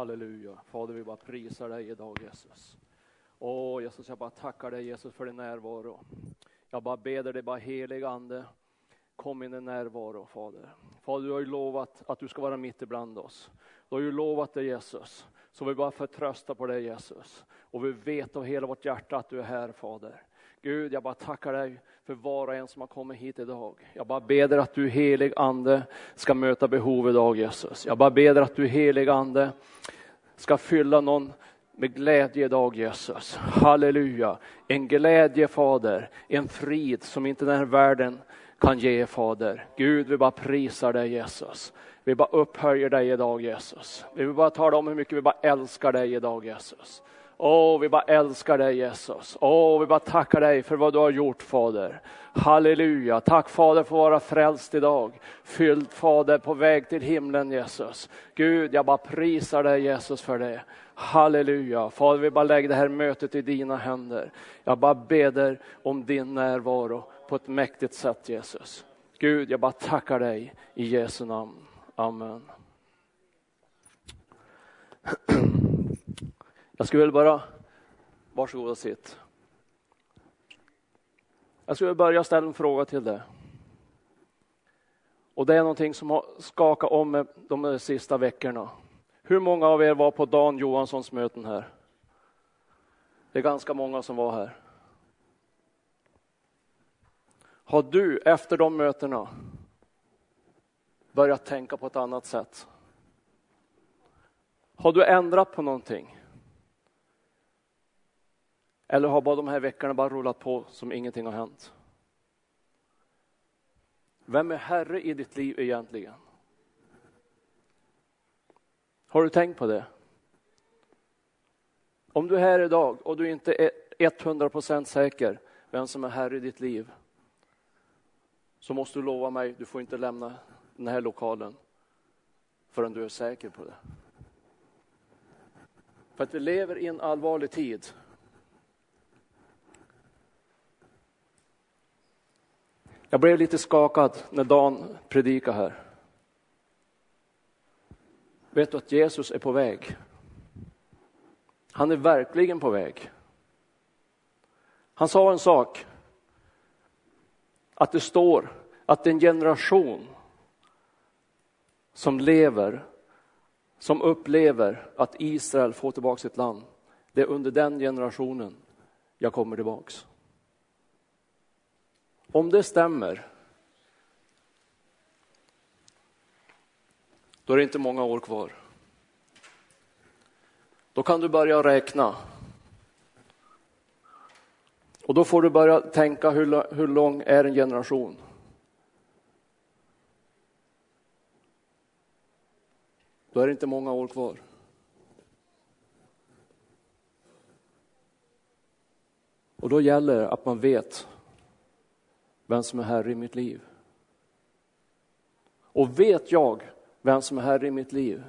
Halleluja. Fader, vi bara prisar dig idag Jesus. Åh Jesus, jag bara tackar dig Jesus för din närvaro. Jag bara ber dig, bara helig ande, kom in i närvaro Fader. Fader, du har ju lovat att du ska vara mitt ibland oss. Du har ju lovat det Jesus. Så vi bara förtröstar på dig Jesus. Och vi vet av hela vårt hjärta att du är här Fader. Gud, jag bara tackar dig för var och en som har kommit hit idag. Jag bara ber att du helig ande ska möta behov idag Jesus. Jag bara ber att du helig ande ska fylla någon med glädje idag Jesus. Halleluja. En glädje Fader, en frid som inte den här världen kan ge Fader. Gud, vi bara prisar dig Jesus. Vi bara upphöjer dig idag Jesus. Vi vill bara tala om hur mycket vi bara älskar dig idag Jesus. Åh, vi bara älskar dig Jesus. Åh, vi bara tackar dig för vad du har gjort Fader. Halleluja. Tack Fader för att vara frälst idag. Fylld Fader på väg till himlen Jesus. Gud, jag bara prisar dig Jesus för det. Halleluja. Fader, vi bara lägger det här mötet i dina händer. Jag bara beder om din närvaro på ett mäktigt sätt Jesus. Gud, jag bara tackar dig i Jesu namn. Amen. Jag skulle väl bara, varsågod och sitt. Jag skulle börja ställa en fråga till dig. Och det är någonting som har skakat om mig de sista veckorna. Hur många av er var på Dan Johanssons möten här? Det är ganska många som var här. Har du efter de mötena börjat tänka på ett annat sätt? Har du ändrat på någonting? Eller har bara de här veckorna bara rullat på som ingenting har hänt? Vem är herre i ditt liv egentligen? Har du tänkt på det? Om du är här idag och du inte är 100% säker vem som är herre i ditt liv så måste du lova mig, du får inte lämna den här lokalen förrän du är säker på det. För att vi lever i en allvarlig tid Jag blev lite skakad när Dan predikade här. Vet du att Jesus är på väg? Han är verkligen på väg. Han sa en sak. Att det står att en generation som lever, som upplever att Israel får tillbaka sitt land. Det är under den generationen jag kommer tillbaks. Om det stämmer, då är det inte många år kvar. Då kan du börja räkna. Och då får du börja tänka hur, hur lång är en generation? Då är det inte många år kvar. Och då gäller det att man vet vem som är herre i mitt liv. Och vet jag vem som är herre i mitt liv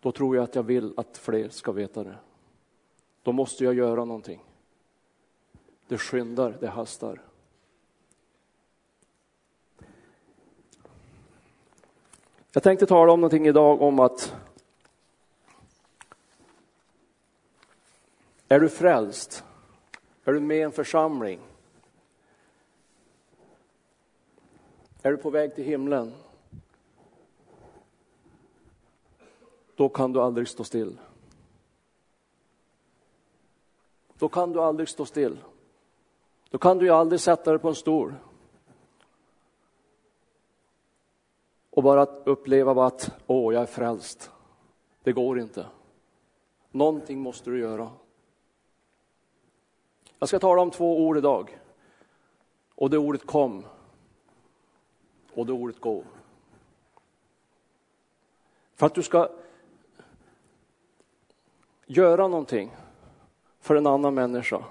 då tror jag att jag vill att fler ska veta det. Då måste jag göra någonting. Det skyndar, det hastar. Jag tänkte tala om någonting idag om att Är du frälst? Är du med i en församling? Är du på väg till himlen? Då kan du aldrig stå still. Då kan du aldrig stå still. Då kan du ju aldrig sätta dig på en stol. Och bara uppleva att, åh, jag är frälst. Det går inte. Någonting måste du göra. Jag ska tala om två ord idag. Och det ordet kom. Och det ordet gå. För att du ska göra någonting för en annan människa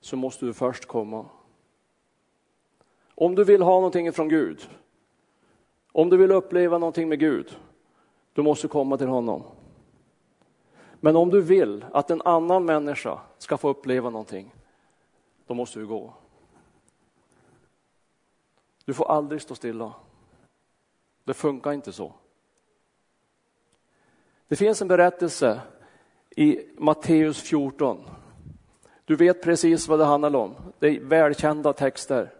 så måste du först komma. Om du vill ha någonting från Gud, om du vill uppleva någonting med Gud, du måste komma till honom. Men om du vill att en annan människa ska få uppleva någonting, då måste du gå. Du får aldrig stå stilla. Det funkar inte så. Det finns en berättelse i Matteus 14. Du vet precis vad det handlar om. Det är välkända texter.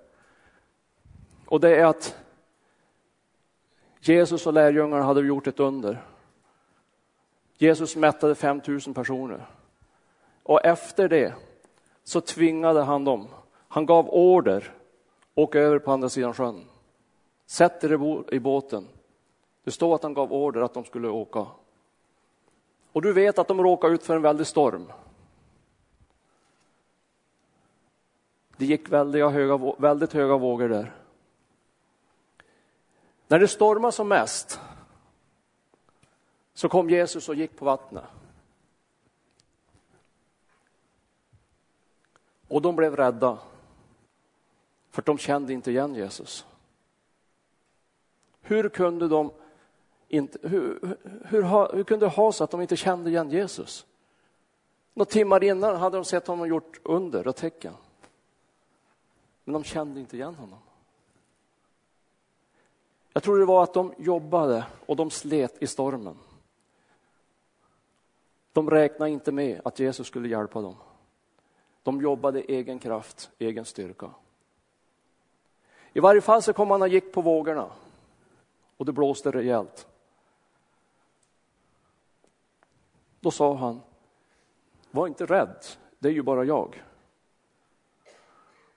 Och det är att Jesus och lärjungarna hade gjort ett under. Jesus mättade 5000 personer. Och efter det så tvingade han dem. Han gav order. Åk över på andra sidan sjön. Sätt er i båten. Det står att han gav order att de skulle åka. Och du vet att de råkade ut för en väldig storm. Det gick väldigt höga, väldigt höga vågor där. När det stormar som mest så kom Jesus och gick på vattnet. Och de blev rädda, för de kände inte igen Jesus. Hur kunde de inte, hur, hur, hur, hur kunde det ha så att de inte kände igen Jesus? Några timmar innan hade de sett honom gjort under och tecken. Men de kände inte igen honom. Jag tror det var att de jobbade och de slet i stormen. De räknade inte med att Jesus skulle hjälpa dem. De jobbade egen kraft, egen styrka. I varje fall så kom han och gick på vågorna och det blåste rejält. Då sa han, var inte rädd, det är ju bara jag.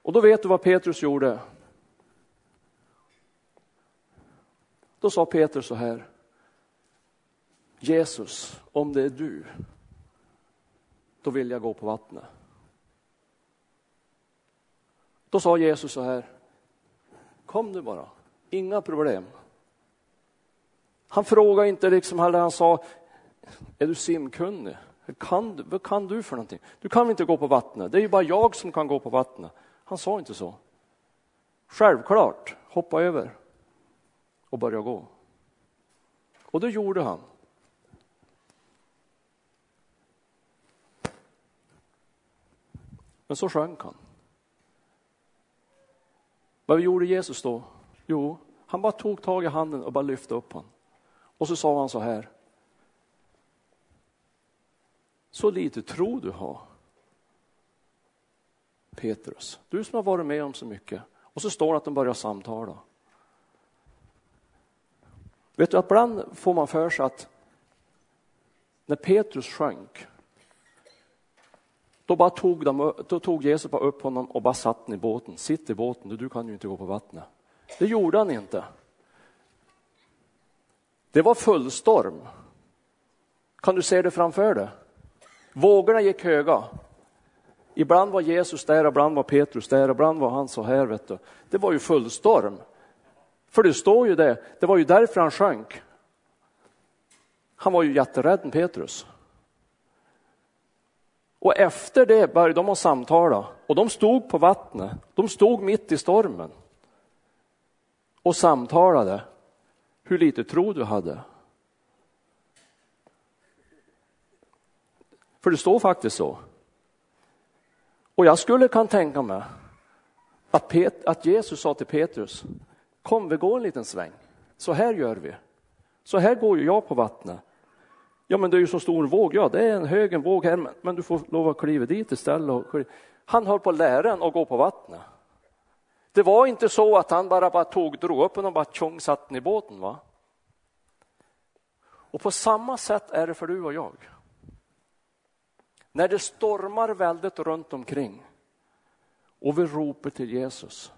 Och då vet du vad Petrus gjorde. Då sa Petrus så här, Jesus, om det är du, då vill jag gå på vattnet. Då sa Jesus så här, kom du bara, inga problem. Han frågade inte liksom, han sa, är du simkunnig? Kan du, vad kan du för någonting? Du kan inte gå på vattnet, det är ju bara jag som kan gå på vattnet. Han sa inte så. Självklart, hoppa över och börja gå. Och det gjorde han. Men så sjönk han. Vad gjorde Jesus då? Jo, han bara tog tag i handen och bara lyfte upp honom. Och så sa han så här. Så lite tro du har. Petrus, du som har varit med om så mycket. Och så står det att de börjar samtala. Vet du att ibland får man för sig att när Petrus sjönk, då, bara tog, de, då tog Jesus bara upp honom och bara satte honom i båten. Sitt i båten, du kan ju inte gå på vattnet. Det gjorde han inte. Det var full storm. Kan du se det framför dig? Vågorna gick höga. Ibland var Jesus där, ibland var Petrus där, ibland var han så här. Vet du. Det var ju full storm. För det står ju det, det var ju därför han sjönk. Han var ju jätterädd, Petrus. Och efter det började de att samtala och de stod på vattnet. De stod mitt i stormen och samtalade. Hur lite tro du hade. För det står faktiskt så. Och jag skulle kan tänka mig att, Pet, att Jesus sa till Petrus, kom vi går en liten sväng. Så här gör vi. Så här går ju jag på vattnet. Ja, men det är ju så stor våg. Ja, det är en hög en våg här, men du får lov att kliva dit istället. Och Han höll på att lära en att gå på vattnet. Det var inte så att han bara, bara tog, drog upp och bara tjong satt i båten. Va? Och på samma sätt är det för du och jag. När det stormar väldigt runt omkring och vi ropar till Jesus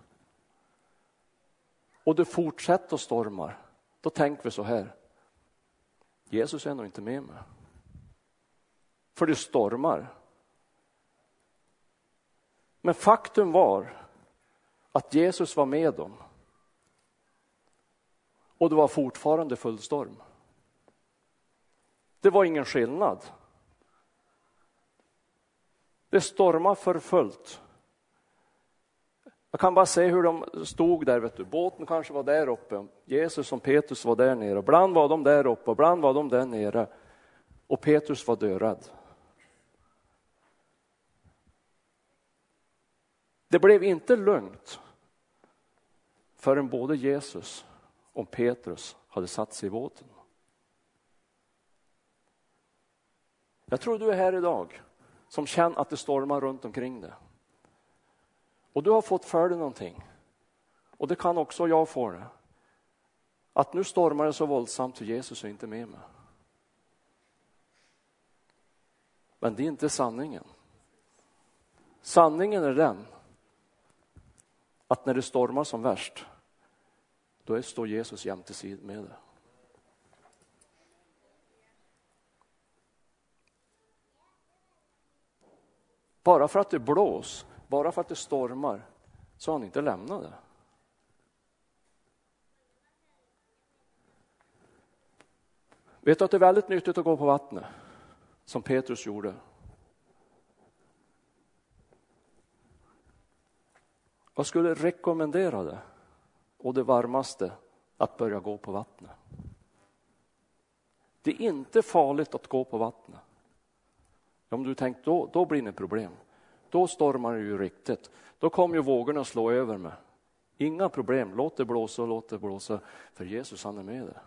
och det fortsätter att stormar, då tänker vi så här. Jesus är nog inte med mig. För det stormar. Men faktum var att Jesus var med dem. Och det var fortfarande full storm. Det var ingen skillnad. Det stormade för fullt. Jag kan bara se hur de stod där, vet du. båten kanske var där uppe, Jesus och Petrus var där nere. Ibland var de där uppe, ibland var de där nere. Och Petrus var dörädd. Det blev inte lugnt förrän både Jesus och Petrus hade satt sig i båten. Jag tror du är här idag som känner att det stormar runt omkring dig. Och du har fått för dig någonting. Och det kan också jag få det. Att nu stormar det så våldsamt för Jesus är inte med mig. Men det är inte sanningen. Sanningen är den att när det stormar som värst, då står Jesus jämte sid med det. Bara för att det blås, bara för att det stormar, så har han inte lämnat det. Vet du att det är väldigt nyttigt att gå på vattnet, som Petrus gjorde. Jag skulle rekommendera det, och det varmaste, att börja gå på vattnet. Det är inte farligt att gå på vattnet. Om du tänkt då, då blir det problem. Då stormar det ju riktigt. Då kommer ju vågorna slå över mig. Inga problem, låt det blåsa och låt det blåsa, för Jesus han är med dig.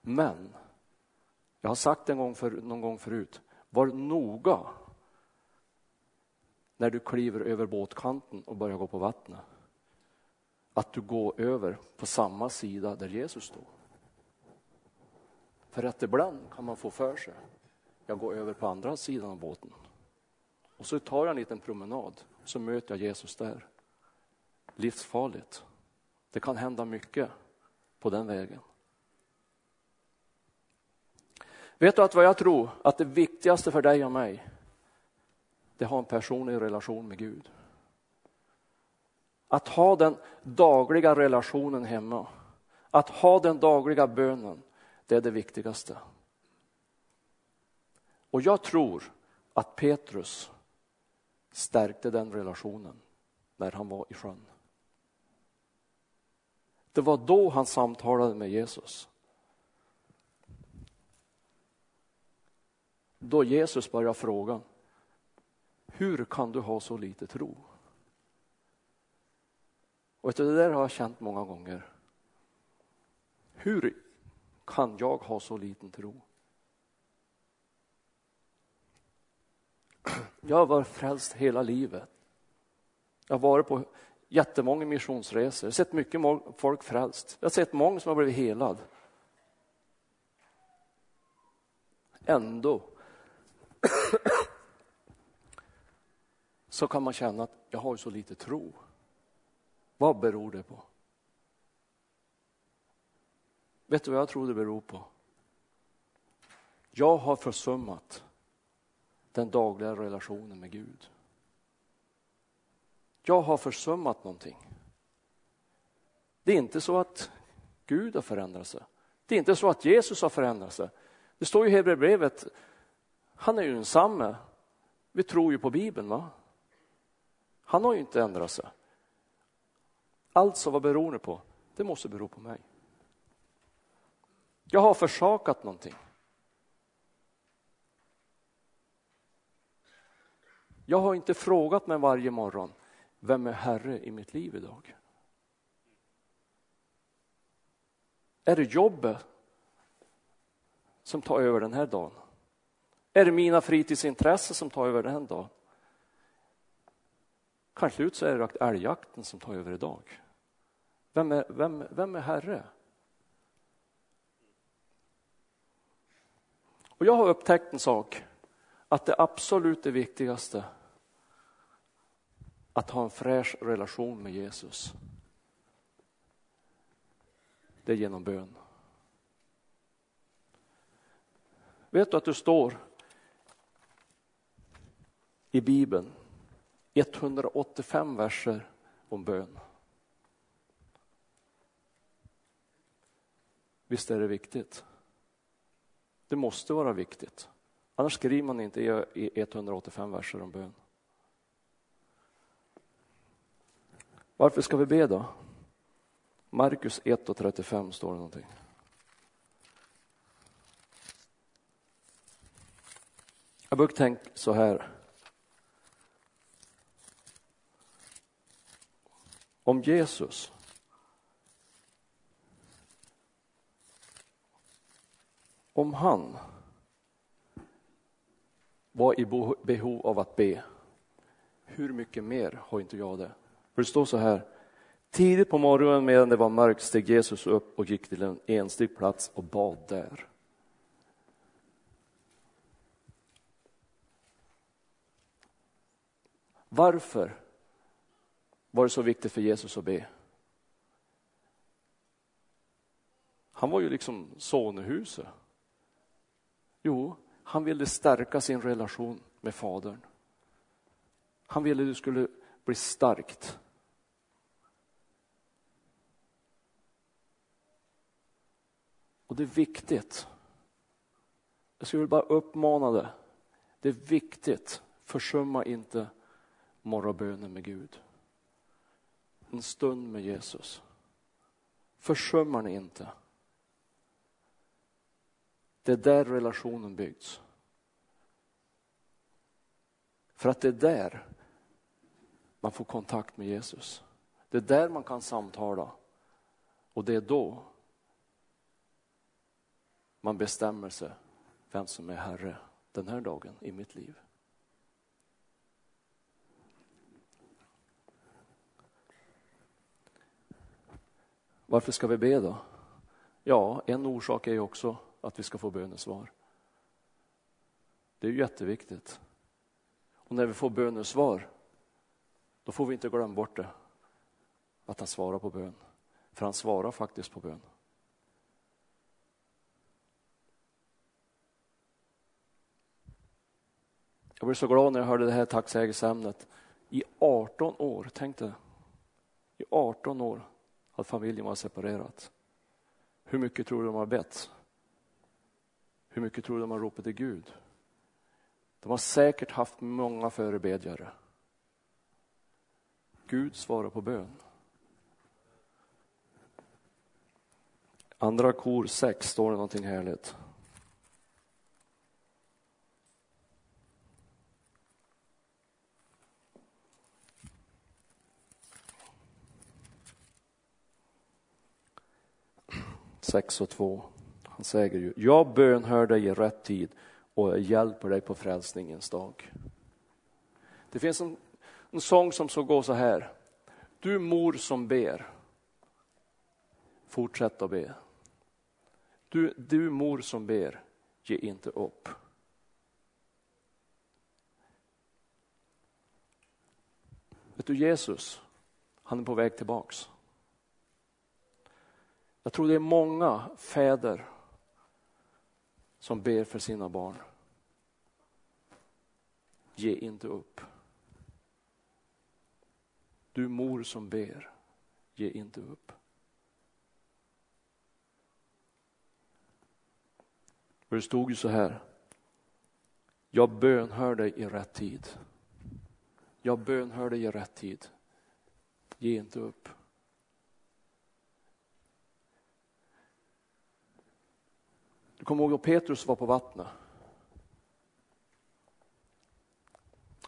Men, jag har sagt en gång för, någon gång förut, var noga när du kliver över båtkanten och börjar gå på vattnet. Att du går över på samma sida där Jesus står. För att ibland kan man få för sig, jag går över på andra sidan av båten. Och så tar jag en liten promenad, så möter jag Jesus där. Livsfarligt. Det kan hända mycket på den vägen. Vet du att vad jag tror att det viktigaste för dig och mig, det har en personlig relation med Gud. Att ha den dagliga relationen hemma, att ha den dagliga bönen, det är det viktigaste. Och jag tror att Petrus stärkte den relationen när han var i sjön. Det var då han samtalade med Jesus. Då Jesus började fråga, hur kan du ha så lite tro? Och det där har jag känt många gånger. Hur kan jag ha så liten tro? Jag har varit frälst hela livet. Jag har varit på jättemånga missionsresor, jag har sett mycket folk frälst. Jag har sett många som har blivit helad. Ändå så kan man känna att jag har så lite tro. Vad beror det på? Vet du vad jag tror det beror på? Jag har försummat den dagliga relationen med Gud. Jag har försummat någonting. Det är inte så att Gud har förändrat sig. Det är inte så att Jesus har förändrat sig. Det står ju i Hebreerbrevet, han är ju densamme. Vi tror ju på Bibeln, va? Han har ju inte ändrat sig. Alltså, vad beror det på? Det måste bero på mig. Jag har försakat någonting. Jag har inte frågat mig varje morgon, vem är Herre i mitt liv idag? Är det jobbet som tar över den här dagen? Är det mina fritidsintressen som tar över den här dagen? Kanske ut så är det älgjakten som tar över idag. Vem är, vem, vem är Herre? Och jag har upptäckt en sak, att det absolut det viktigaste att ha en fräsch relation med Jesus. Det är genom bön. Vet du att du står i Bibeln 185 verser om bön. Visst är det viktigt? Det måste vara viktigt. Annars skriver man inte i 185 verser om bön. Varför ska vi be då? Markus 1 och 35 står det någonting. Jag brukar tänka så här. om Jesus. Om han var i behov av att be, hur mycket mer har inte jag det? För det står så här, tidigt på morgonen medan det var mörkt steg Jesus upp och gick till en enslig plats och bad där. Varför var det så viktigt för Jesus att be? Han var ju liksom son i huset. Jo, han ville stärka sin relation med Fadern. Han ville att det skulle bli starkt. Och det är viktigt. Jag skulle bara uppmana dig. Det är viktigt. Försumma inte morgonbönen med Gud. En stund med Jesus. Försummar ni inte. Det är där relationen byggs. För att det är där man får kontakt med Jesus. Det är där man kan samtala. Och det är då man bestämmer sig vem som är Herre den här dagen i mitt liv. Varför ska vi be då? Ja, en orsak är ju också att vi ska få bönesvar. Det är jätteviktigt. Och när vi får bönesvar, då får vi inte glömma bort det. Att han svarar på bön. För han svarar faktiskt på bön. Jag blev så glad när jag hörde det här tacksägelseämnet. I 18 år, tänk dig. I 18 år hade familjen varit separerat. Hur mycket tror du de har bett? Hur mycket tror du de har ropat till Gud? De har säkert haft många förebedjare. Gud svarar på bön. Andra kor 6 står det någonting härligt. Sex och två. Han säger ju, jag bönhör dig i rätt tid och jag hjälper dig på frälsningens dag. Det finns en, en sång som så går så här. Du mor som ber, fortsätt att be. Du, du mor som ber, ge inte upp. Vet du Jesus, han är på väg tillbaks. Jag tror det är många fäder som ber för sina barn. Ge inte upp. Du mor som ber, ge inte upp. För det stod ju så här. Jag bönhör dig i rätt tid. Jag bönhör dig i rätt tid. Ge inte upp. Du kommer ihåg då Petrus var på vattnet.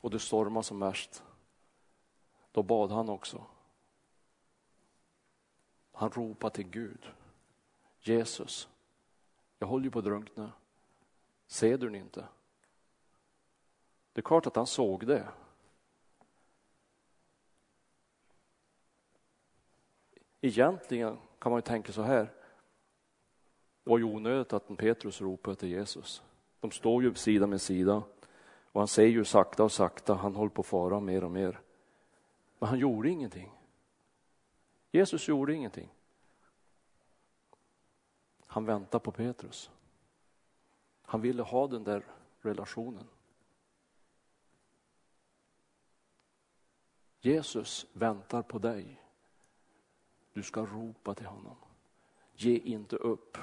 Och det stormade som värst. Då bad han också. Han ropade till Gud. Jesus, jag håller ju på att drunkna. Ser du inte? Det är klart att han såg det. Egentligen kan man ju tänka så här. Det var ju onödigt att Petrus ropade till Jesus. De står ju sida med sida och han säger ju sakta och sakta, han håller på att fara mer och mer. Men han gjorde ingenting. Jesus gjorde ingenting. Han väntade på Petrus. Han ville ha den där relationen. Jesus väntar på dig. Du ska ropa till honom. Ge inte upp.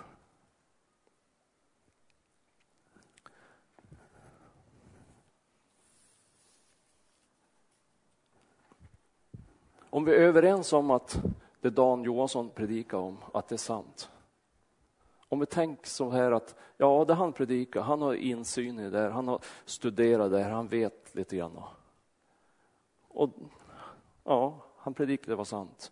Om vi är överens om att det Dan Johansson predikar om, att det är sant. Om vi tänker så här att, ja det han predikar, han har insyn i det här, han har studerat det här, han vet lite grann. Och ja, Han predikade det var sant.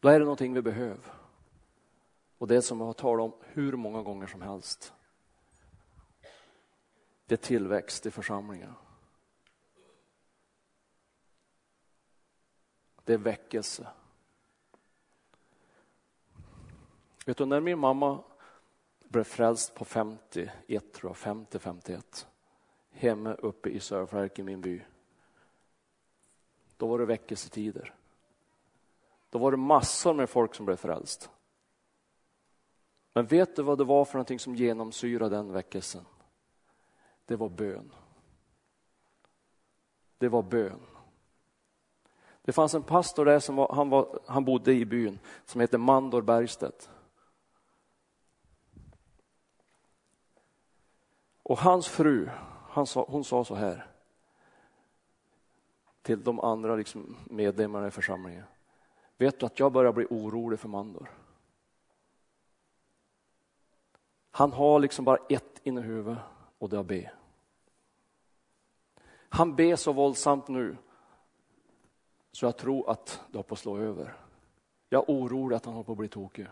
Då är det någonting vi behöver. Och det som jag har talat om hur många gånger som helst. Det är tillväxt i församlingen. Det är väckelse. Vet du, när min mamma blev frälst på 51, tror jag, 50-51, hemma uppe i Sörflärk i min by. Då var det väckelsetider. Då var det massor med folk som blev frälst. Men vet du vad det var för någonting som genomsyrade den väckelsen? Det var bön. Det var bön. Det fanns en pastor där som var, han, var, han bodde i byn som hette Mandor Bergstedt. Och hans fru, han sa, hon sa så här till de andra liksom medlemmarna i församlingen. Vet du att jag börjar bli orolig för Mandor? Han har liksom bara ett inne i huvudet och det är att be. Han ber så våldsamt nu så jag tror att det har på att slå över. Jag är orolig att han håller på att bli tokig.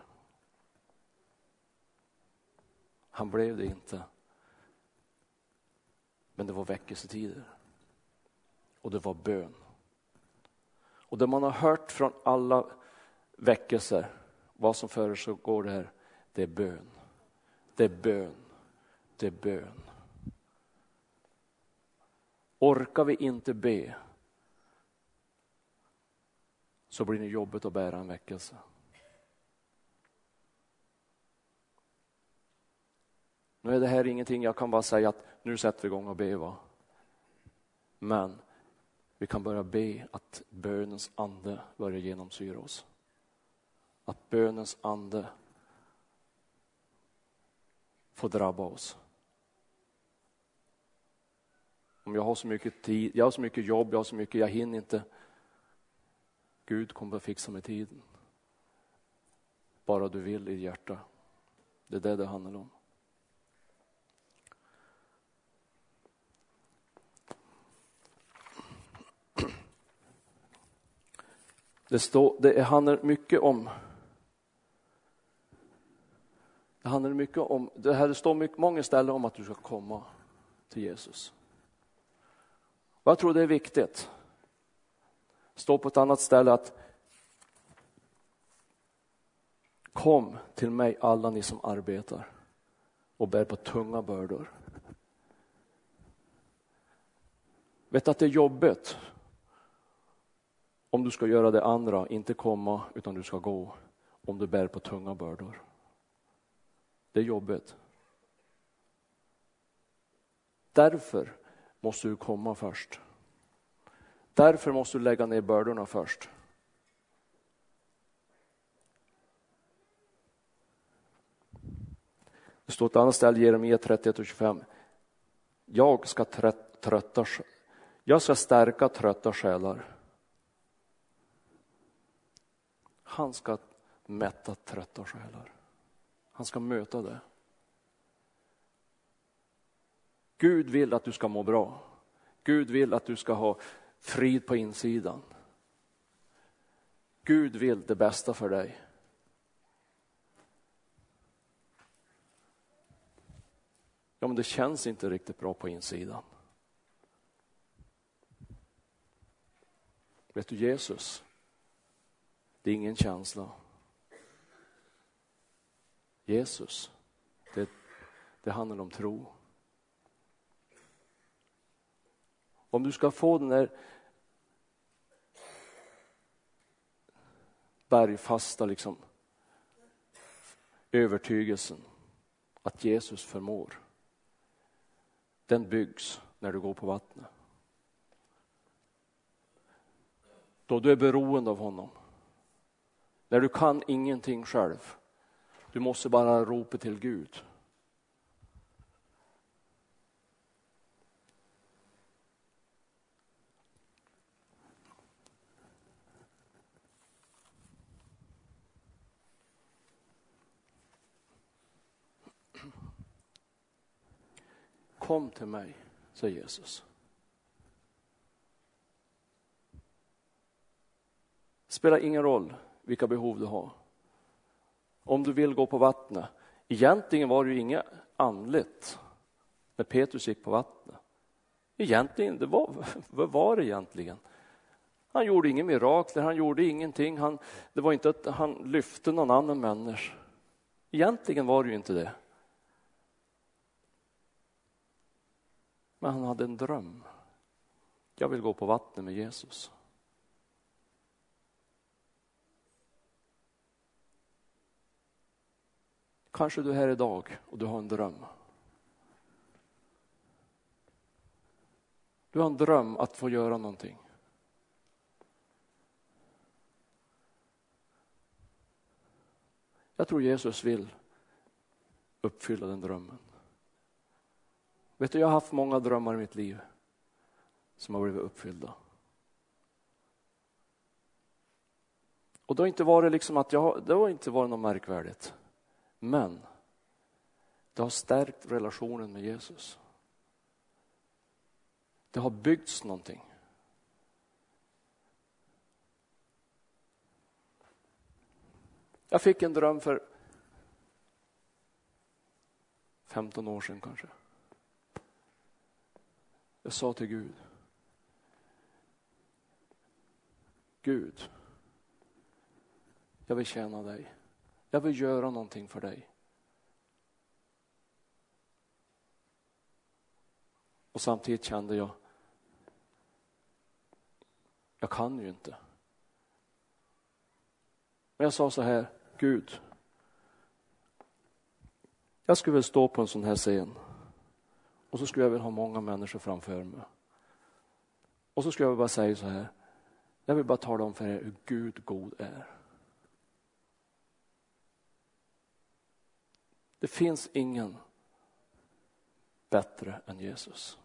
Han blev det inte. Men det var väckelsetider. Och det var bön. Och det man har hört från alla väckelser, vad som försiggår där, det är bön. Det är bön. Det är bön. Orkar vi inte be så blir det jobbigt att bära en väckelse. Nu är det här ingenting jag kan bara säga att nu sätter vi igång och be. Va? Men vi kan börja be att bönens ande börjar genomsyra oss. Att bönens ande får drabba oss. Om jag har så mycket tid, jag har så mycket jobb, jag har så mycket, jag hinner inte. Gud kommer att fixa med tiden. Bara du vill i hjärta. Det är det det handlar om. Det, står, det handlar mycket om det handlar mycket om, det här står mycket, många ställen om att du ska komma till Jesus. Och jag tror det är viktigt. Stå står på ett annat ställe att Kom till mig alla ni som arbetar och bär på tunga bördor. Vet att det är jobbigt om du ska göra det andra, inte komma utan du ska gå om du bär på tunga bördor. Det är jobbigt. Därför måste du komma först. Därför måste du lägga ner bördorna först. Det står ett annat ställe, Jeremia 31 och 25. Jag ska trötta, jag ska stärka trötta själar. Han ska mätta trötta själar. Han ska möta det. Gud vill att du ska må bra. Gud vill att du ska ha frid på insidan. Gud vill det bästa för dig. Ja, men det känns inte riktigt bra på insidan. Vet du Jesus? Det är ingen känsla. Jesus, det, det handlar om tro. Om du ska få den där bergfasta liksom, övertygelsen att Jesus förmår. Den byggs när du går på vattnet. Då du är beroende av honom. När du kan ingenting själv. Du måste bara ropa till Gud. Kom till mig, säger Jesus. Det spelar ingen roll vilka behov du har. Om du vill gå på vattnet. Egentligen var det ju inget andligt när Petrus gick på vattnet. Egentligen, det var, vad var det egentligen? Han gjorde inga mirakler, han gjorde ingenting. Han, det var inte att han lyfte någon annan människa. Egentligen var det ju inte det. Men han hade en dröm. Jag vill gå på vattnet med Jesus. Kanske du är här idag och du har en dröm. Du har en dröm att få göra någonting. Jag tror Jesus vill uppfylla den drömmen. Vet du, jag har haft många drömmar i mitt liv som har blivit uppfyllda. Och det har inte varit liksom att jag, det har inte varit något märkvärdigt. Men det har stärkt relationen med Jesus. Det har byggts någonting. Jag fick en dröm för 15 år sedan kanske. Jag sa till Gud. Gud, jag vill tjäna dig. Jag vill göra någonting för dig. Och samtidigt kände jag, jag kan ju inte. Men jag sa så här, Gud, jag skulle vilja stå på en sån här scen och så skulle jag vilja ha många människor framför mig. Och så skulle jag bara säga så här, jag vill bara tala om för er hur Gud god är. Det finns ingen bättre än Jesus.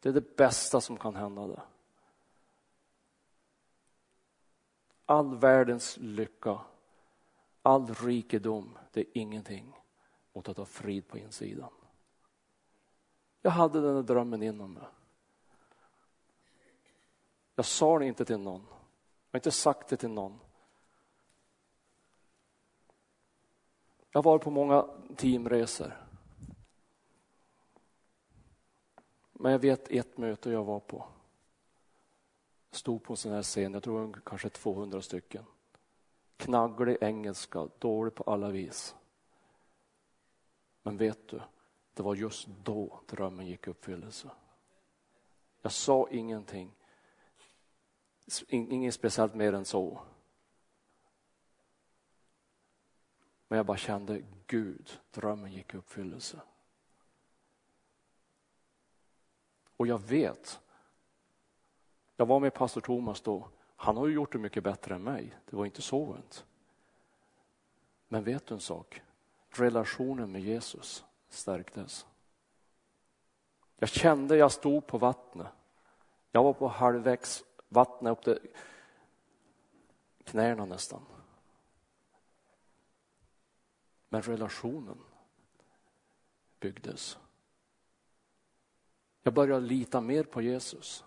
Det är det bästa som kan hända. Det. All världens lycka, all rikedom, det är ingenting mot att ha frid på insidan. Jag hade den där drömmen inom mig. Jag sa det inte till någon. Jag har inte sagt det till någon. Jag har varit på många teamresor. Men jag vet ett möte jag var på. Stod på en sån här scen, jag tror kanske 200 stycken. Knagglig engelska, dålig på alla vis. Men vet du, det var just då drömmen gick i uppfyllelse. Jag sa ingenting, inget speciellt mer än så. Men jag bara kände, Gud, drömmen gick i uppfyllelse. Och jag vet, jag var med pastor Thomas då, han har ju gjort det mycket bättre än mig, det var inte så ont. Men vet du en sak? Relationen med Jesus stärktes. Jag kände jag stod på vattnet. Jag var på halvvägs vattnet upp till knäna nästan. Men relationen byggdes. Jag började lita mer på Jesus.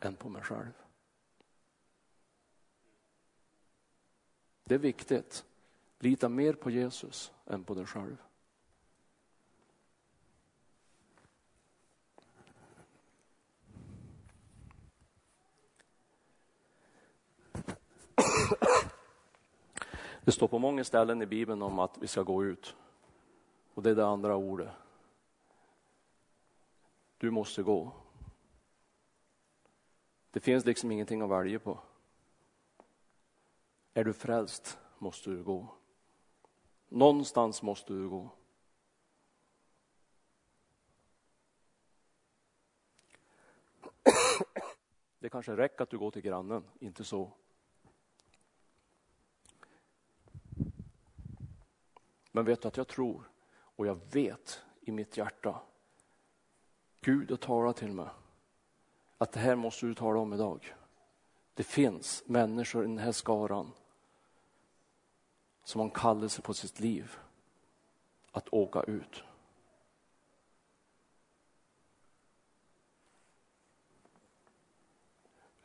Än på mig själv. Det är viktigt. Lita mer på Jesus än på dig själv. Det står på många ställen i Bibeln om att vi ska gå ut. Och det är det andra ordet. Du måste gå. Det finns liksom ingenting att välja på. Är du frälst måste du gå. Någonstans måste du gå. Det kanske räcker att du går till grannen, inte så. Men vet du att jag tror och jag vet i mitt hjärta, Gud har talat till mig att det här måste du tala om idag. Det finns människor i den här skaran som har en kallelse på sitt liv. att åka ut.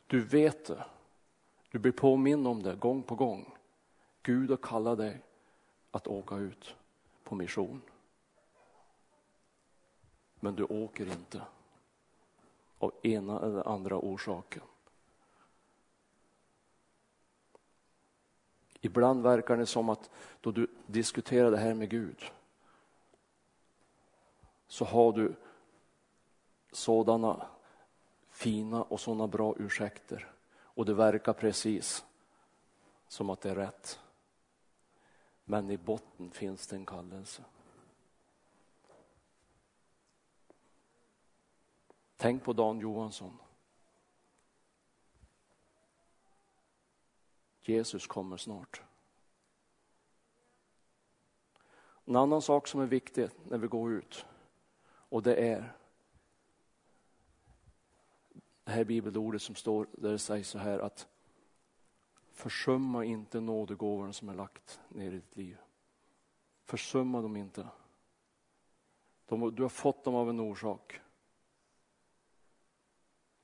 Du vet det. Du blir påminn om det gång på gång. Gud har kallat dig att åka ut på mission. Men du åker inte av ena eller andra orsaken. Ibland verkar det som att då du diskuterar det här med Gud så har du sådana fina och sådana bra ursäkter och det verkar precis som att det är rätt. Men i botten finns det en kallelse. Tänk på Dan Johansson. Jesus kommer snart. En annan sak som är viktig när vi går ut och det är det här bibelordet som står där det sägs så här att försumma inte nådegåvorna som är lagt ner i ditt liv. Försumma dem inte. De, du har fått dem av en orsak.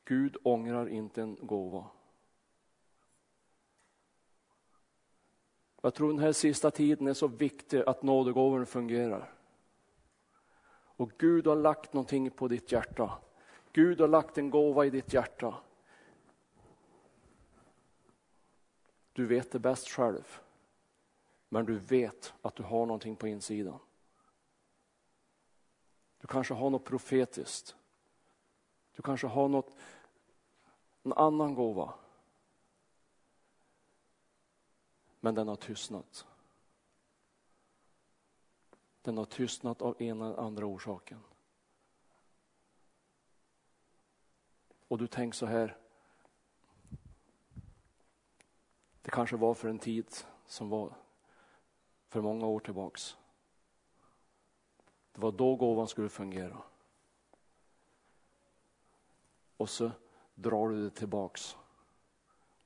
Gud ångrar inte en gåva. Jag tror den här sista tiden är så viktig att nådegåvorna fungerar. Och Gud har lagt någonting på ditt hjärta. Gud har lagt en gåva i ditt hjärta. Du vet det bäst själv. Men du vet att du har någonting på insidan. Du kanske har något profetiskt. Du kanske har något, en annan gåva. Men den har tystnat. Den har tystnat av ena eller andra orsaken. Och du tänker så här. Det kanske var för en tid som var för många år tillbaks. Det var då gåvan skulle fungera. Och så drar du det tillbaks.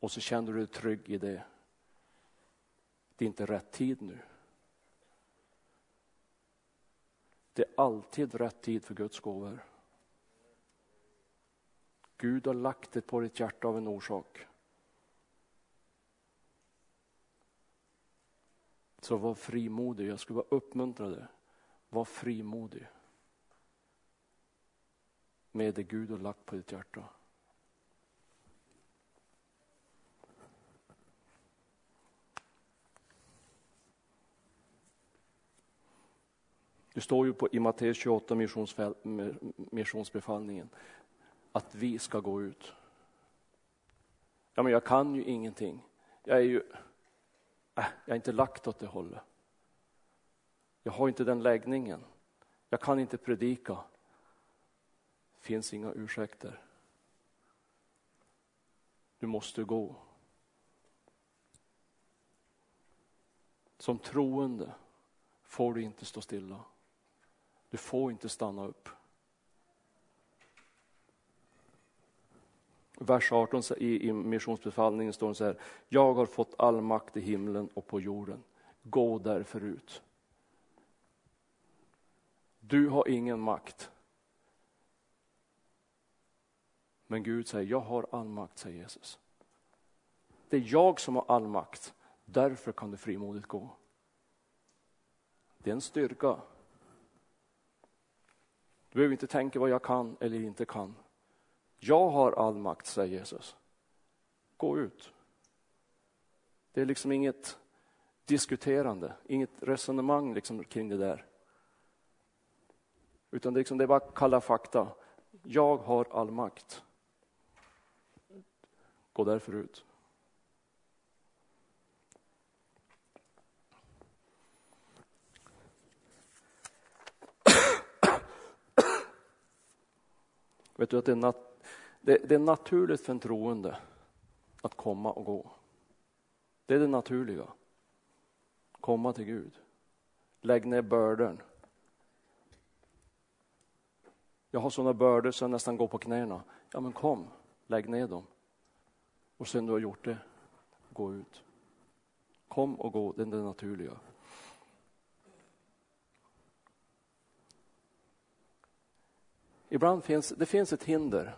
Och så känner du dig trygg i det. Det är inte rätt tid nu. Det är alltid rätt tid för Guds gåvor. Gud har lagt det på ditt hjärta av en orsak. Så var frimodig. Jag skulle vara uppmuntrad. Var frimodig. Med det Gud har lagt på ditt hjärta. Det står ju på, i Matteus 28, missionsbefallningen, att vi ska gå ut. Ja, men jag kan ju ingenting. Jag är ju, äh, jag är inte lagt åt det hållet. Jag har inte den läggningen. Jag kan inte predika. Det finns inga ursäkter. Du måste gå. Som troende får du inte stå stilla. Du får inte stanna upp. Vers 18 i, i missionsbefallningen står det så här. Jag har fått all makt i himlen och på jorden. Gå därför ut. Du har ingen makt. Men Gud säger, jag har all makt, säger Jesus. Det är jag som har all makt. Därför kan du frimodigt gå. Det är en styrka. Du behöver inte tänka vad jag kan eller inte kan. Jag har all makt, säger Jesus. Gå ut. Det är liksom inget diskuterande, inget resonemang liksom kring det där. Utan det är, liksom, det är bara kalla fakta. Jag har all makt. Gå därför ut. Vet du att det är, nat det, det är naturligt för en troende att komma och gå. Det är det naturliga. Komma till Gud. Lägg ner bördor. Jag har sådana bördor så jag nästan går på knäna. Ja men kom, lägg ner dem. Och sen du har gjort det, gå ut. Kom och gå, det är det naturliga. Ibland finns det finns ett hinder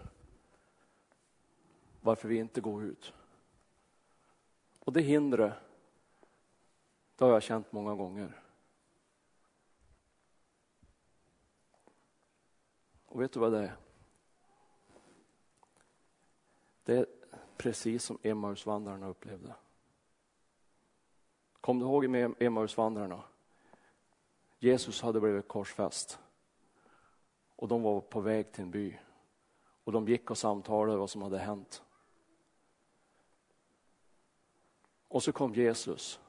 varför vi inte går ut. Och det hindret, det har jag känt många gånger. Och vet du vad det är? Det är precis som Emmausvandrarna upplevde. Kom du ihåg med Emmausvandrarna? Jesus hade blivit korsfäst och de var på väg till en by och de gick och samtalade vad som hade hänt. Och så kom Jesus,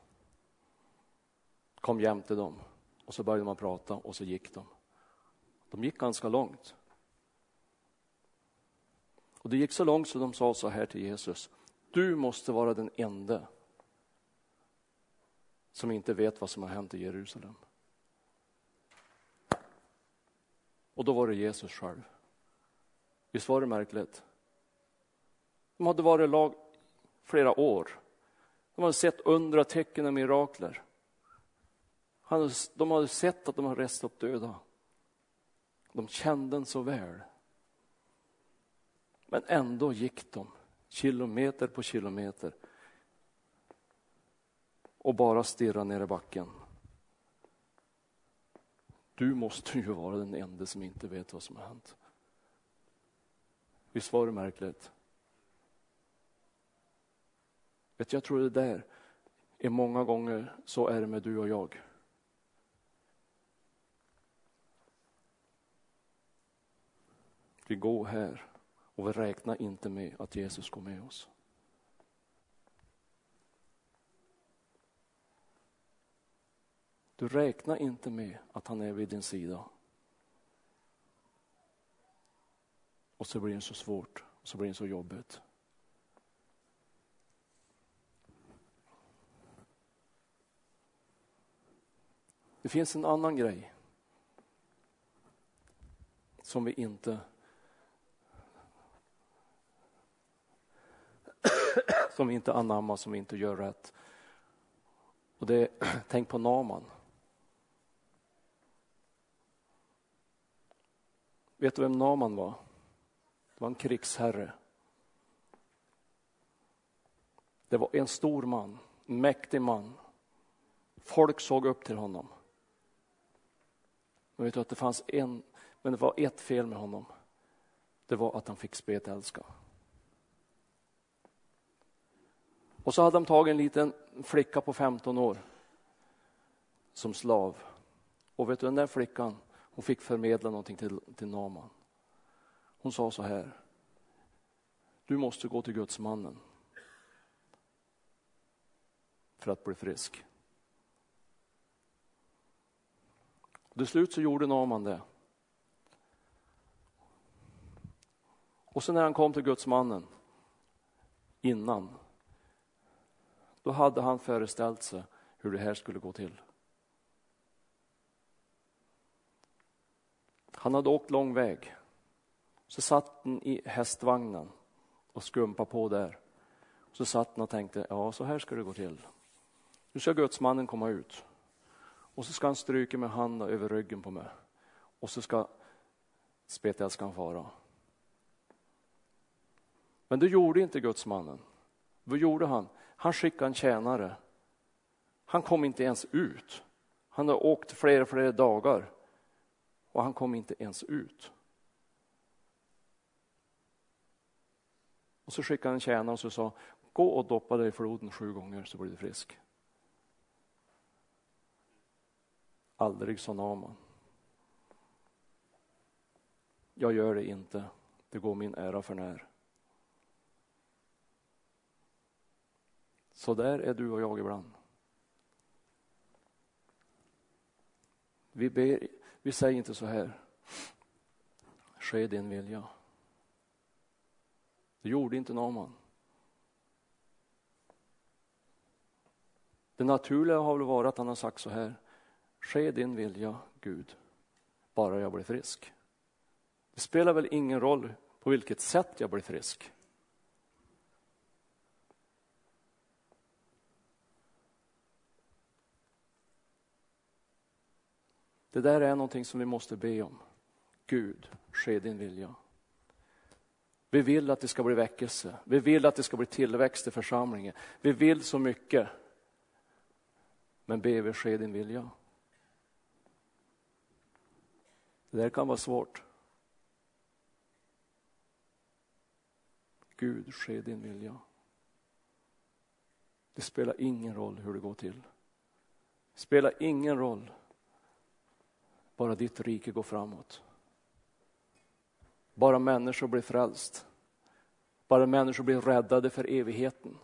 kom jämte dem och så började man prata och så gick de. De gick ganska långt. Och det gick så långt så de sa så här till Jesus. Du måste vara den enda som inte vet vad som har hänt i Jerusalem. Och då var det Jesus själv. Visst var det märkligt? De hade varit lag flera år. De hade sett undra tecken och mirakler. De hade sett att de hade rest upp döda. De kände den så väl. Men ändå gick de kilometer på kilometer och bara stirrade ner i backen. Du måste ju vara den enda som inte vet vad som har hänt. Visst var det märkligt? Vet, jag tror det där är många gånger, så är det med du och jag. Vi går här och vi räknar inte med att Jesus går med oss. Du räknar inte med att han är vid din sida. Och så blir det så svårt, och så blir det så jobbigt. Det finns en annan grej som vi inte som vi inte anammar, som vi inte gör rätt. Och det är, tänk på Naman. Vet du vem Naman var? Det var en krigsherre. Det var en stor man, en mäktig man. Folk såg upp till honom. Men vet du att det fanns en, men det var ett fel med honom. Det var att han fick spetälska. Och så hade de tagit en liten flicka på 15 år som slav. Och vet du, den där flickan, och fick förmedla någonting till, till Naman. Hon sa så här. Du måste gå till gudsmannen för att bli frisk. Till slut så gjorde Naman det. Och sen när han kom till gudsmannen innan då hade han föreställt sig hur det här skulle gå till. Han hade åkt lång väg. Så satt han i hästvagnen och skumpade på där. Så satt han och tänkte, ja så här ska det gå till. Nu ska gudsmannen komma ut. Och så ska han stryka med handen över ryggen på mig. Och så ska spetälskan fara. Men det gjorde inte gudsmannen. Vad gjorde han? Han skickade en tjänare. Han kom inte ens ut. Han har åkt flera, flera dagar och han kom inte ens ut. Och så skickade han en tjänare och så sa, gå och doppa dig i floden sju gånger så blir du frisk. Aldrig sa Naman. Jag gör det inte, det går min ära för när. Så där är du och jag ibland. Vi, ber, vi säger inte så här, ske din vilja. Det gjorde inte Naman. Det naturliga har väl varit att han har sagt så här, ske din vilja Gud, bara jag blir frisk. Det spelar väl ingen roll på vilket sätt jag blir frisk. Det där är någonting som vi måste be om. Gud, ske din vilja. Vi vill att det ska bli väckelse. Vi vill att det ska bli tillväxt i församlingen. Vi vill så mycket. Men be vi ske din vilja. Det där kan vara svårt. Gud, ske din vilja. Det spelar ingen roll hur det går till. Det spelar ingen roll. Bara ditt rike går framåt. Bara människor blir frälst. Bara människor blir räddade för evigheten.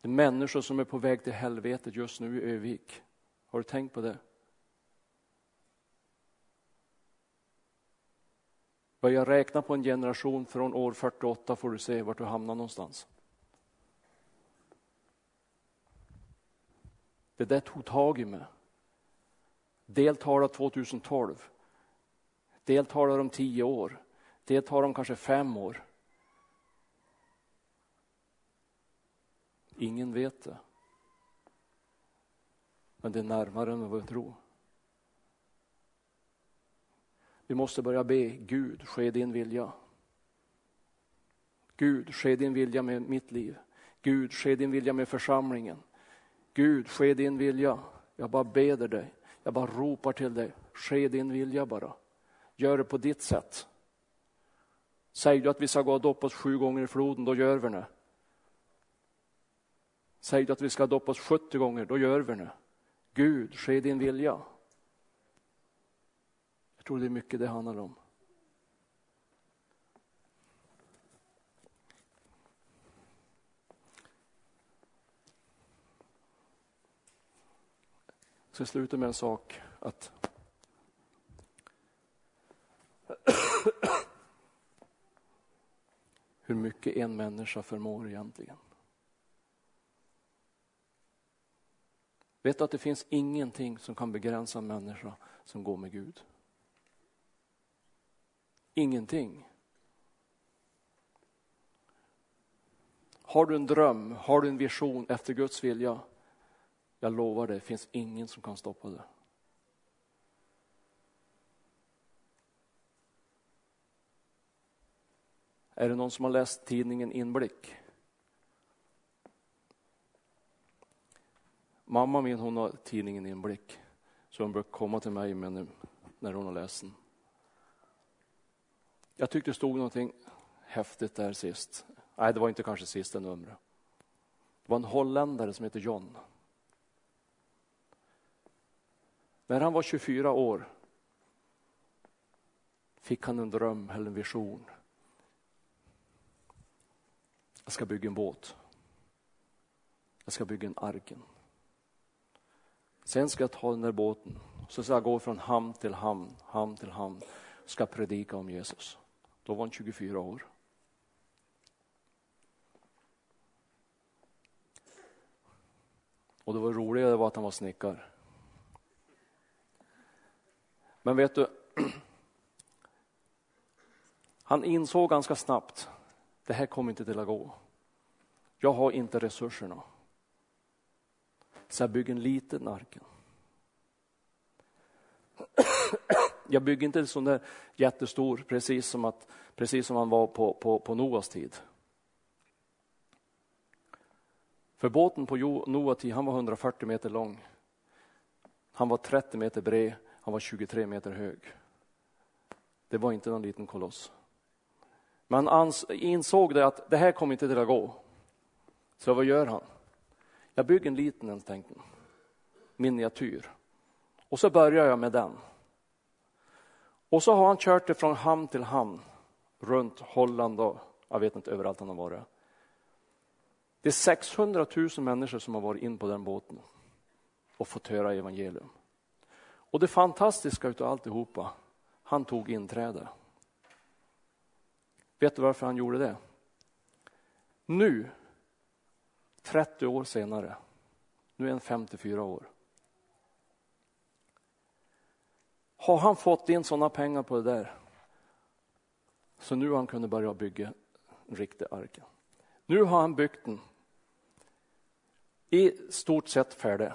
Det är människor som är på väg till helvetet just nu i Övik. Har du tänkt på det? Börja räkna på en generation från år 48 får du se vart du hamnar någonstans. Det där tog tag i mig. Deltalar 2012. Deltalar om tio år. Del om kanske fem år. Ingen vet det. Men det är närmare än vad vi tror. Vi måste börja be, Gud, ske din vilja. Gud, ske din vilja med mitt liv. Gud, ske din vilja med församlingen. Gud, ske din vilja. Jag bara beder dig. Jag bara ropar till dig. Ske din vilja bara. Gör det på ditt sätt. Säger du att vi ska gå och doppa oss sju gånger i floden, då gör vi det. Säger du att vi ska doppa oss 70 gånger, då gör vi det. Gud, ske din vilja. Jag tror det är mycket det handlar om. Jag ska sluta med en sak. att Hur mycket en människa förmår egentligen. Vet du att det finns ingenting som kan begränsa en människa som går med Gud? Ingenting. Har du en dröm, har du en vision efter Guds vilja, jag lovar dig, det finns ingen som kan stoppa det. Är det någon som har läst tidningen Inblick? Mamma min hon har tidningen Inblick, så hon brukar komma till mig med när hon har läst den. Jag tyckte det stod någonting häftigt där sist. Nej, det var inte kanske sista numret. Det var en holländare som heter John. När han var 24 år fick han en dröm eller en vision. Jag ska bygga en båt. Jag ska bygga en arken. Sen ska jag ta den där båten så ska jag gå från hamn till hamn, hamn till hamn. Ska predika om Jesus. Då var han 24 år. Och det var roligare var att han var snickare. Men vet du, han insåg ganska snabbt, det här kommer inte till att gå. Jag har inte resurserna. Så jag bygger en liten arken. Jag bygger inte en sån där jättestor, precis som, att, precis som han var på, på, på Noas tid. För båten på Noas tid, han var 140 meter lång. Han var 30 meter bred, han var 23 meter hög. Det var inte någon liten koloss. Men han insåg det att det här kommer inte till att gå. Så vad gör han? Jag bygger en liten en, tänkte miniatyr. Och så börjar jag med den. Och så har han kört det från hamn till hamn runt Holland och jag vet inte överallt han har varit. Det är 600 000 människor som har varit in på den båten och fått höra evangelium. Och det fantastiska utav alltihopa, han tog inträde. Vet du varför han gjorde det? Nu, 30 år senare, nu är han 54 år. Har han fått in sådana pengar på det där så nu har han kunnat börja bygga en riktig ark. Nu har han byggt den i stort sett färdig.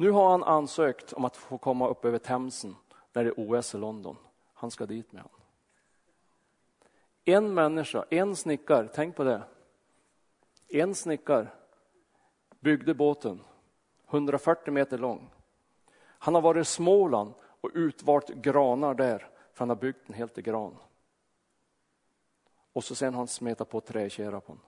Nu har han ansökt om att få komma upp över Themsen när det är OS i London. han ska dit med honom. En människa, en snickare, tänk på det. En snickare byggde båten 140 meter lång. Han har varit i Småland och utvalt granar där, för han har byggt den helt i gran. Och så sen har han smetat på träkärra på den.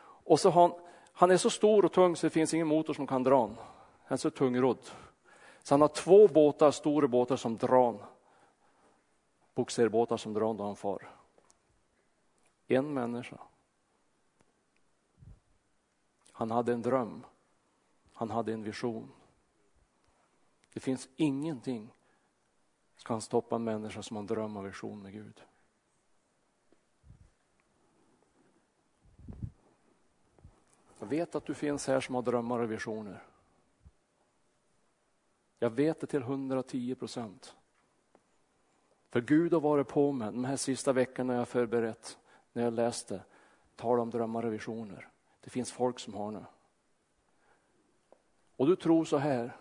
Och så har han, han är så stor och tung så det finns ingen motor som kan dra honom. Han är så tungrodd. Så han har två båtar, stora båtar som drar bogserbåtar som drar då han far. En människa. Han hade en dröm. Han hade en vision. Det finns ingenting som kan stoppa en människa som har en dröm och vision med Gud. Jag vet att du finns här som har drömmar och visioner. Jag vet det till 110 procent. För Gud har varit på mig de här sista veckorna jag förberett, när jag läste, tal om drömmar och visioner. Det finns folk som har det. Och du tror så här,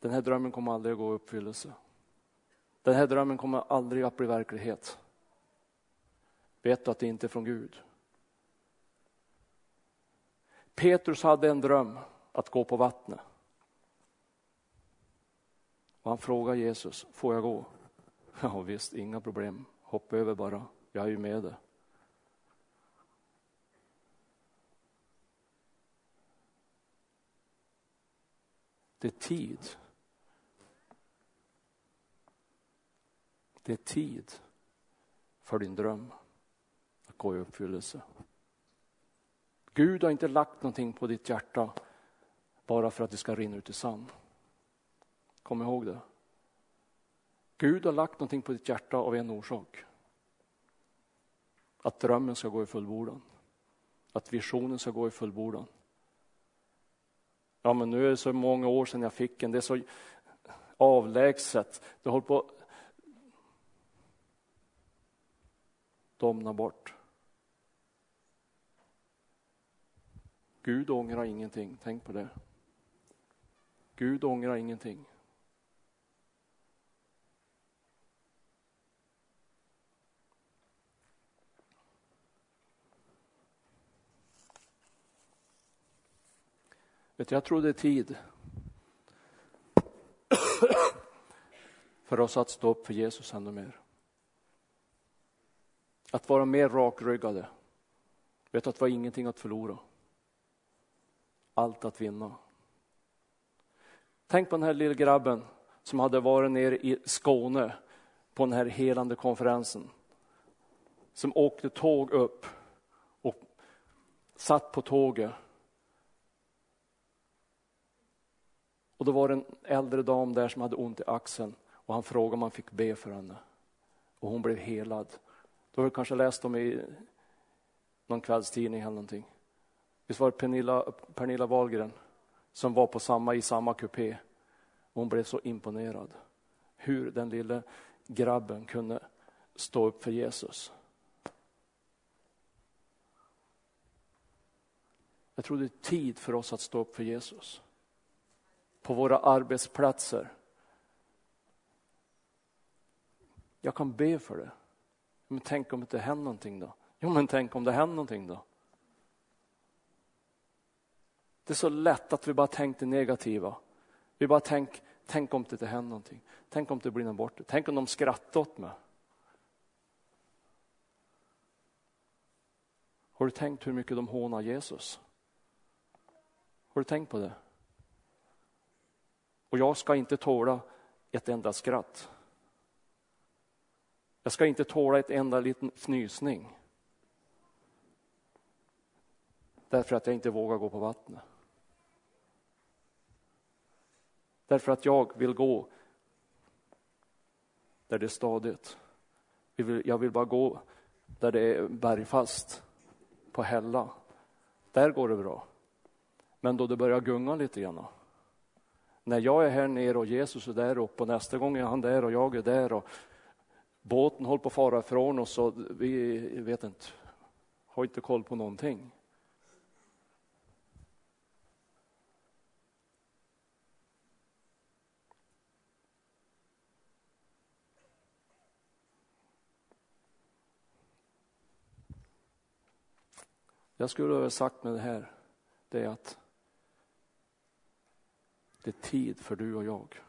den här drömmen kommer aldrig att gå i uppfyllelse. Den här drömmen kommer aldrig att bli verklighet. Vet du att det inte är från Gud? Petrus hade en dröm att gå på vattnet. Och han frågar Jesus, får jag gå? Ja visst, inga problem. Hoppa över bara, jag är ju med dig. Det är tid. Det är tid för din dröm att gå i uppfyllelse. Gud har inte lagt någonting på ditt hjärta bara för att det ska rinna ut i sand. Kom ihåg det. Gud har lagt någonting på ditt hjärta av en orsak. Att drömmen ska gå i fullbordan. Att visionen ska gå i fullbordan. Ja, men nu är det så många år sedan jag fick den. Det är så avlägset. Det håller på att domna bort. Gud ångrar ingenting, tänk på det. Gud ångrar ingenting. Vet du, jag tror det är tid för oss att stå upp för Jesus ännu mer. Att vara mer rakryggade. Vet att vi har ingenting att förlora. Allt att vinna. Tänk på den här lilla grabben som hade varit nere i Skåne på den här helande konferensen. Som åkte tåg upp och satt på tåget Och då var det en äldre dam där som hade ont i axeln och han frågade om han fick be för henne. Och hon blev helad. Då har du kanske läst om i någon kvällstidning eller någonting. Visst var det Pernilla, Pernilla Wahlgren som var på samma, i samma kupé. Hon blev så imponerad. Hur den lille grabben kunde stå upp för Jesus. Jag tror det är tid för oss att stå upp för Jesus på våra arbetsplatser. Jag kan be för det. Men tänk om det inte händer någonting då? Jo, men tänk om det händer någonting då? Det är så lätt att vi bara tänker negativa. Vi bara tänker, tänk om det inte händer någonting. Tänk om det blir någon borta. Tänk om de skrattar åt mig. Har du tänkt hur mycket de hånar Jesus? Har du tänkt på det? Och jag ska inte tåla ett enda skratt. Jag ska inte tåla ett enda liten fnysning. Därför att jag inte vågar gå på vattnet. Därför att jag vill gå där det är stadigt. Jag vill bara gå där det är bergfast, på hälla. Där går det bra. Men då det börjar gunga lite grann när jag är här nere och Jesus är där uppe och nästa gång är han där och jag är där och båten håller på att fara ifrån oss och vi vet inte, har inte koll på någonting. Jag skulle ha sagt med det här, det är att det är tid för du och jag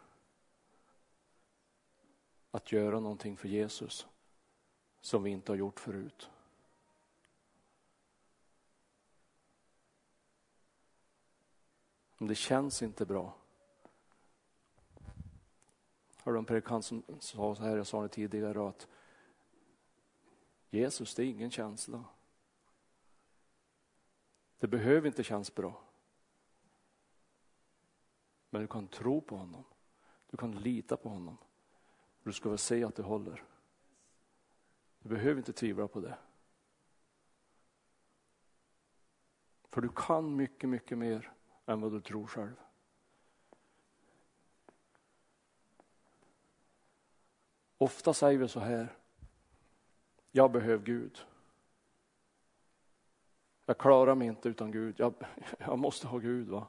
att göra någonting för Jesus som vi inte har gjort förut. Om det känns inte bra. Hörde en predikant som sa så här, jag sa det tidigare, att Jesus det är ingen känsla. Det behöver inte kännas bra. Men du kan tro på honom. Du kan lita på honom. Du ska väl se att det håller. Du behöver inte tvivla på det. För du kan mycket, mycket mer än vad du tror själv. Ofta säger vi så här. Jag behöver Gud. Jag klarar mig inte utan Gud. Jag, jag måste ha Gud. va.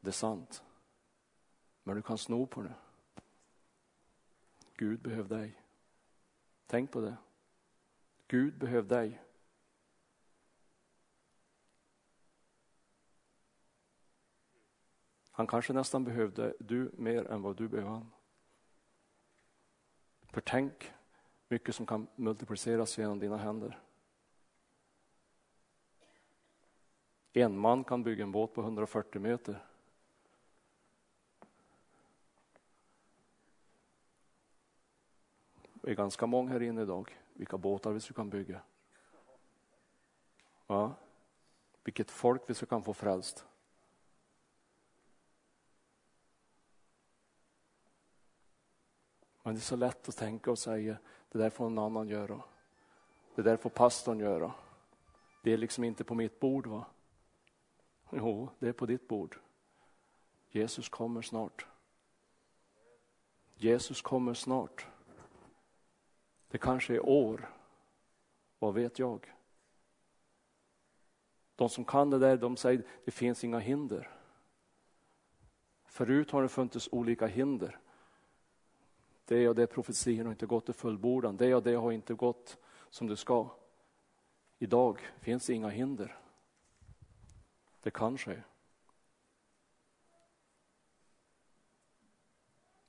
Det är sant. Men du kan sno på det. Gud behöver dig. Tänk på det. Gud behöver dig. Han kanske nästan behövde du mer än vad du behöver han. För tänk mycket som kan multipliceras genom dina händer. En man kan bygga en båt på 140 meter. Vi är ganska många här inne idag. Vilka båtar vi så kan bygga. Ja. Vilket folk vi så kan få frälst. Men det är så lätt att tänka och säga, det där får någon annan göra. Det där får pastorn göra. Det är liksom inte på mitt bord va? Jo, det är på ditt bord. Jesus kommer snart. Jesus kommer snart. Det kanske är år. Vad vet jag? De som kan det där, de säger det finns inga hinder. Förut har det funnits olika hinder. Det och det profetian har inte gått till fullbordan. Det och det har inte gått som det ska. Idag finns det inga hinder. Det kan ske.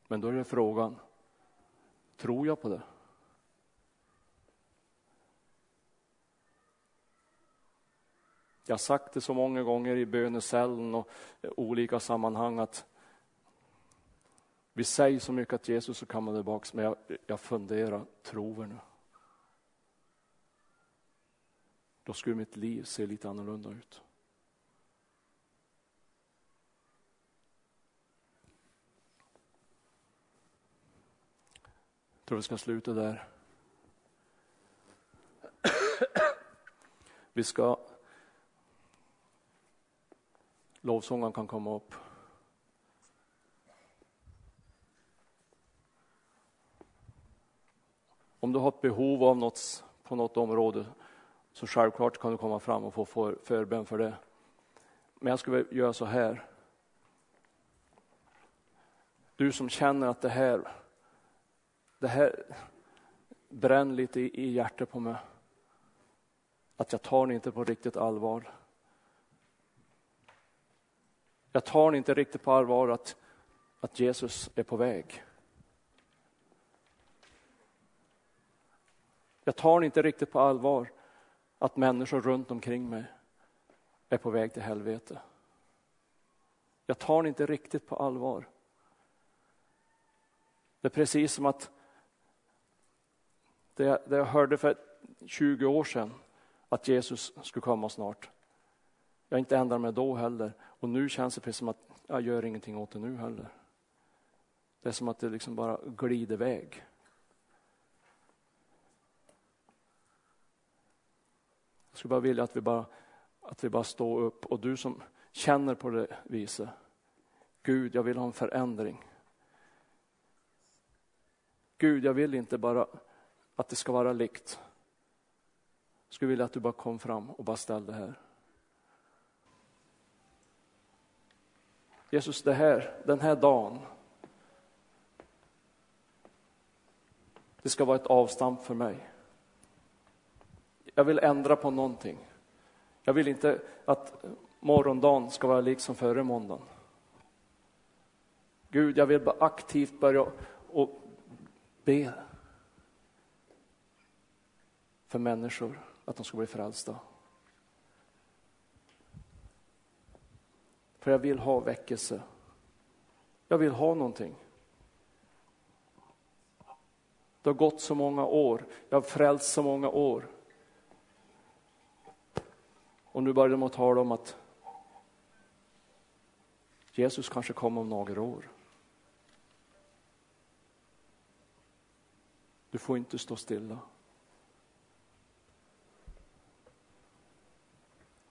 Men då är det frågan, tror jag på det? Jag har sagt det så många gånger i bönecellen och olika sammanhang att vi säger så mycket att Jesus ska komma tillbaka, men jag, jag funderar, tror vi nu? Då skulle mitt liv se lite annorlunda ut. Tror vi ska sluta där. Vi ska Lovsångaren kan komma upp. Om du har ett behov av något på något område så självklart kan du komma fram och få för, förbön för det. Men jag skulle göra så här. Du som känner att det här, det här bränner lite i, i hjärtat på mig. Att jag tar det inte på riktigt allvar. Jag tar det inte riktigt på allvar att, att Jesus är på väg. Jag tar det inte riktigt på allvar att människor runt omkring mig är på väg till helvete. Jag tar det inte riktigt på allvar. Det är precis som att det, det jag hörde för 20 år sedan, att Jesus skulle komma snart. Jag har inte ändrat mig då heller. Och nu känns det precis som att jag gör ingenting åt det nu heller. Det är som att det liksom bara glider iväg. Jag skulle bara vilja att vi bara, att vi bara står upp och du som känner på det viset. Gud, jag vill ha en förändring. Gud, jag vill inte bara att det ska vara likt. Jag skulle vilja att du bara kom fram och bara ställde här. Jesus, det här, den här dagen, det ska vara ett avstamp för mig. Jag vill ändra på någonting. Jag vill inte att morgondagen ska vara lik som före måndagen. Gud, jag vill bara aktivt börja och be för människor att de ska bli frälsta. För jag vill ha väckelse. Jag vill ha någonting. Det har gått så många år, jag har frälst så många år. Och nu börjar de att tala om att Jesus kanske kommer om några år. Du får inte stå stilla.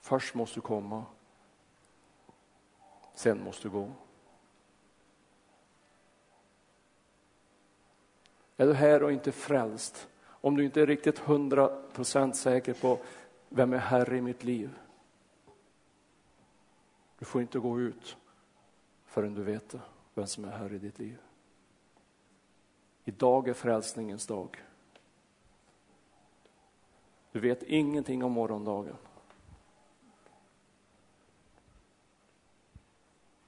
Först måste du komma, sen måste du gå. Är du här och inte frälst, om du inte är riktigt hundra procent säker på vem är Herre i mitt liv? Du får inte gå ut förrän du vet vem som är Herre i ditt liv. Idag är frälsningens dag. Du vet ingenting om morgondagen.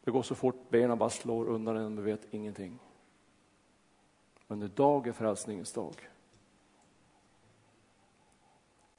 Det går så fort benen bara slår undan en, du vet ingenting. Men idag är frälsningens dag.